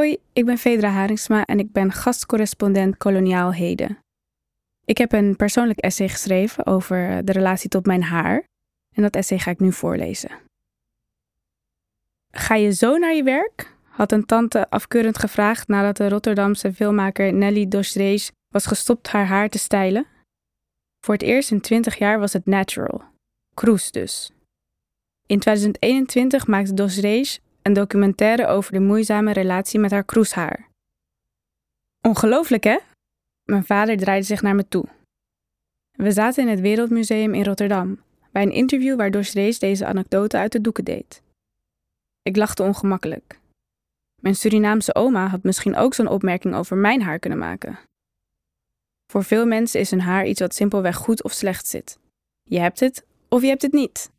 Hoi, ik ben Fedra Haringsma en ik ben gastcorrespondent koloniaal heden. Ik heb een persoonlijk essay geschreven over de relatie tot mijn haar en dat essay ga ik nu voorlezen. Ga je zo naar je werk? had een tante afkeurend gevraagd nadat de Rotterdamse filmmaker Nelly Doschrees was gestopt haar haar te stijlen. Voor het eerst in 20 jaar was het natural. Kroes dus. In 2021 maakte Doschrees een documentaire over de moeizame relatie met haar kroeshaar. Ongelooflijk, hè? Mijn vader draaide zich naar me toe. We zaten in het Wereldmuseum in Rotterdam, bij een interview waar Doschrees deze anekdote uit de doeken deed. Ik lachte ongemakkelijk. Mijn Surinaamse oma had misschien ook zo'n opmerking over mijn haar kunnen maken. Voor veel mensen is hun haar iets wat simpelweg goed of slecht zit. Je hebt het of je hebt het niet.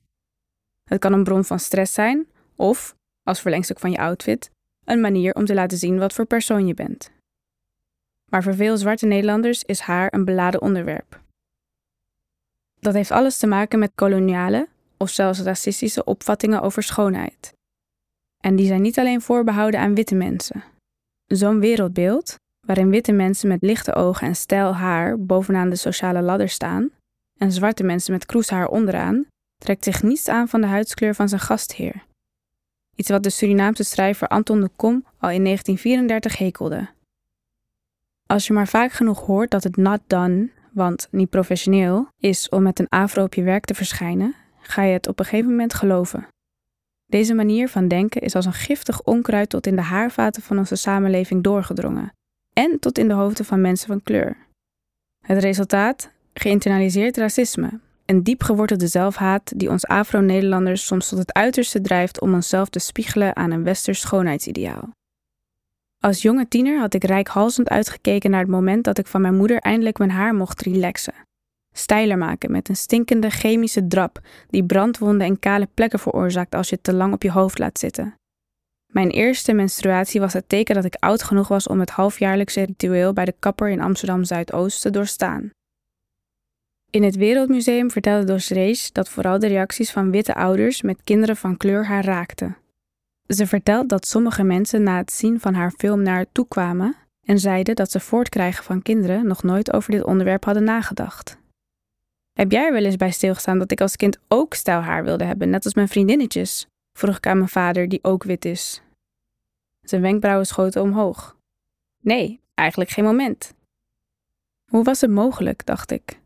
Het kan een bron van stress zijn of, als verlengstuk van je outfit, een manier om te laten zien wat voor persoon je bent. Maar voor veel zwarte Nederlanders is haar een beladen onderwerp. Dat heeft alles te maken met koloniale of zelfs racistische opvattingen over schoonheid. En die zijn niet alleen voorbehouden aan witte mensen. Zo'n wereldbeeld, waarin witte mensen met lichte ogen en stijl haar bovenaan de sociale ladder staan en zwarte mensen met kroeshaar onderaan, trekt zich niets aan van de huidskleur van zijn gastheer. Iets wat de Surinaamse schrijver Anton de Kom al in 1934 hekelde. Als je maar vaak genoeg hoort dat het not done, want niet professioneel, is om met een afro op je werk te verschijnen, ga je het op een gegeven moment geloven. Deze manier van denken is als een giftig onkruid tot in de haarvaten van onze samenleving doorgedrongen en tot in de hoofden van mensen van kleur. Het resultaat? Geïnternaliseerd racisme, een diep gewortelde zelfhaat die ons Afro-Nederlanders soms tot het uiterste drijft om onszelf te spiegelen aan een westers schoonheidsideaal. Als jonge tiener had ik rijkhalsend uitgekeken naar het moment dat ik van mijn moeder eindelijk mijn haar mocht relaxen. Stijler maken met een stinkende chemische drap die brandwonden en kale plekken veroorzaakt als je het te lang op je hoofd laat zitten. Mijn eerste menstruatie was het teken dat ik oud genoeg was om het halfjaarlijkse ritueel bij de kapper in Amsterdam Zuidoost te doorstaan. In het Wereldmuseum vertelde Doris dat vooral de reacties van witte ouders met kinderen van kleur haar raakten. Ze vertelt dat sommige mensen na het zien van haar film naar haar toe kwamen en zeiden dat ze voortkrijgen van kinderen nog nooit over dit onderwerp hadden nagedacht. Heb jij er wel eens bij stilgestaan dat ik als kind ook stijl haar wilde hebben, net als mijn vriendinnetjes? vroeg ik aan mijn vader, die ook wit is. Zijn wenkbrauwen schoten omhoog. Nee, eigenlijk geen moment. Hoe was het mogelijk, dacht ik.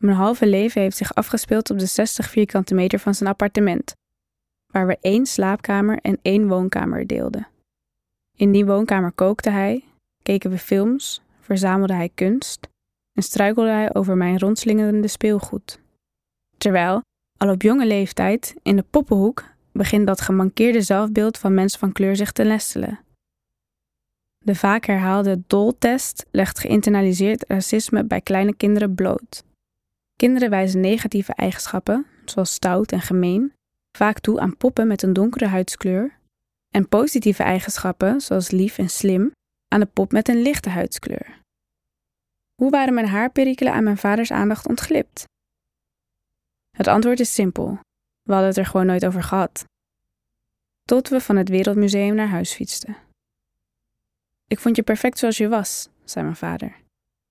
Mijn halve leven heeft zich afgespeeld op de 60 vierkante meter van zijn appartement, waar we één slaapkamer en één woonkamer deelden. In die woonkamer kookte hij, keken we films, verzamelde hij kunst en struikelde hij over mijn rondslingerende speelgoed. Terwijl, al op jonge leeftijd, in de poppenhoek begint dat gemankeerde zelfbeeld van mensen van kleur zich te nestelen. De vaak herhaalde DOL-test legt geïnternaliseerd racisme bij kleine kinderen bloot. Kinderen wijzen negatieve eigenschappen, zoals stout en gemeen, vaak toe aan poppen met een donkere huidskleur, en positieve eigenschappen, zoals lief en slim, aan de pop met een lichte huidskleur. Hoe waren mijn haarperikelen aan mijn vaders aandacht ontglipt? Het antwoord is simpel. We hadden het er gewoon nooit over gehad. Tot we van het Wereldmuseum naar huis fietsten. Ik vond je perfect zoals je was, zei mijn vader.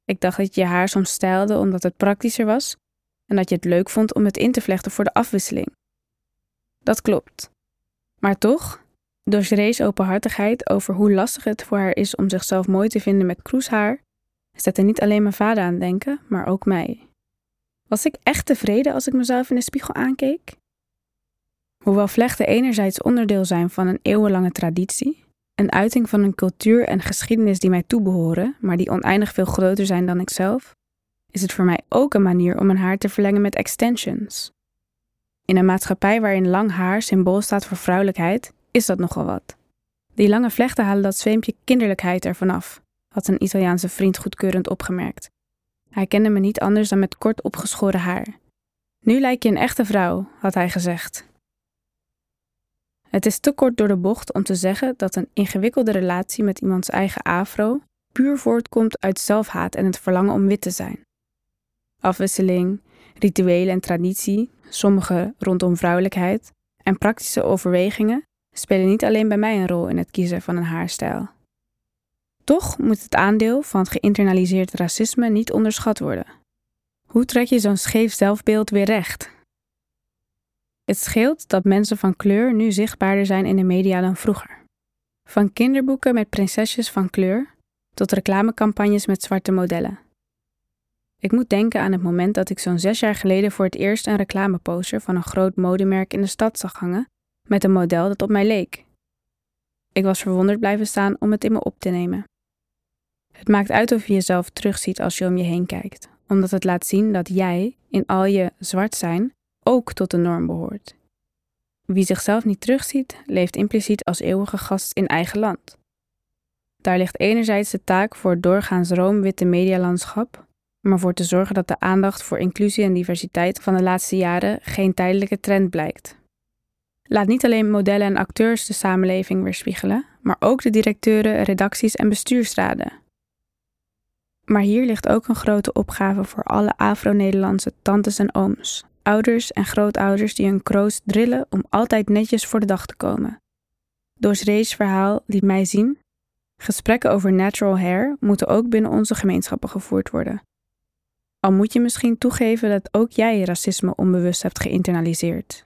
Ik dacht dat je je haar soms stijlde omdat het praktischer was en dat je het leuk vond om het in te vlechten voor de afwisseling. Dat klopt. Maar toch, door Sheree's openhartigheid over hoe lastig het voor haar is om zichzelf mooi te vinden met kroeshaar, zette niet alleen mijn vader aan denken, maar ook mij. Was ik echt tevreden als ik mezelf in de spiegel aankeek? Hoewel vlechten enerzijds onderdeel zijn van een eeuwenlange traditie, een uiting van een cultuur en geschiedenis die mij toebehoren, maar die oneindig veel groter zijn dan ikzelf, is het voor mij ook een manier om mijn haar te verlengen met extensions. In een maatschappij waarin lang haar symbool staat voor vrouwelijkheid, is dat nogal wat. Die lange vlechten halen dat zweempje kinderlijkheid ervan af, had een Italiaanse vriend goedkeurend opgemerkt. Hij kende me niet anders dan met kort opgeschoren haar. Nu lijk je een echte vrouw, had hij gezegd. Het is te kort door de bocht om te zeggen dat een ingewikkelde relatie met iemands eigen afro puur voortkomt uit zelfhaat en het verlangen om wit te zijn. Afwisseling, rituelen en traditie, sommige rondom vrouwelijkheid en praktische overwegingen spelen niet alleen bij mij een rol in het kiezen van een haarstijl. Toch moet het aandeel van het geïnternaliseerd racisme niet onderschat worden. Hoe trek je zo'n scheef zelfbeeld weer recht? Het scheelt dat mensen van kleur nu zichtbaarder zijn in de media dan vroeger. Van kinderboeken met prinsesjes van kleur tot reclamecampagnes met zwarte modellen. Ik moet denken aan het moment dat ik zo'n zes jaar geleden voor het eerst een reclameposter van een groot modemerk in de stad zag hangen met een model dat op mij leek. Ik was verwonderd blijven staan om het in me op te nemen. Het maakt uit of je jezelf terugziet als je om je heen kijkt, omdat het laat zien dat jij, in al je zwart zijn, ook tot de norm behoort. Wie zichzelf niet terugziet, leeft impliciet als eeuwige gast in eigen land. Daar ligt enerzijds de taak voor het doorgaans roomwitte medialandschap, om ervoor te zorgen dat de aandacht voor inclusie en diversiteit van de laatste jaren geen tijdelijke trend blijkt. Laat niet alleen modellen en acteurs de samenleving weerspiegelen, maar ook de directeuren, redacties en bestuursraden. Maar hier ligt ook een grote opgave voor alle Afro-Nederlandse tantes en ooms, ouders en grootouders die hun kroost drillen om altijd netjes voor de dag te komen. Doors verhaal liet mij zien: gesprekken over natural hair moeten ook binnen onze gemeenschappen gevoerd worden. Al moet je misschien toegeven dat ook jij racisme onbewust hebt geïnternaliseerd.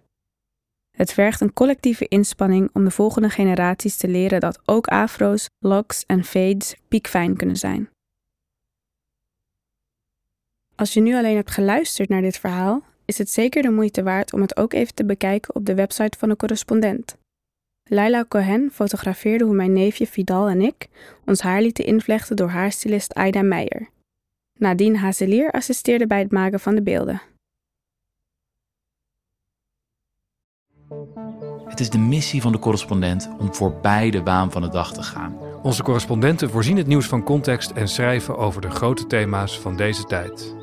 Het vergt een collectieve inspanning om de volgende generaties te leren dat ook afro's, locks en fades piekfijn kunnen zijn. Als je nu alleen hebt geluisterd naar dit verhaal, is het zeker de moeite waard om het ook even te bekijken op de website van de correspondent. Laila Cohen fotografeerde hoe mijn neefje Vidal en ik ons haar lieten invlechten door haarstylist Aida Meijer. Nadine Hazelier assisteerde bij het maken van de beelden. Het is de missie van de correspondent om voorbij de baan van de dag te gaan. Onze correspondenten voorzien het nieuws van context en schrijven over de grote thema's van deze tijd.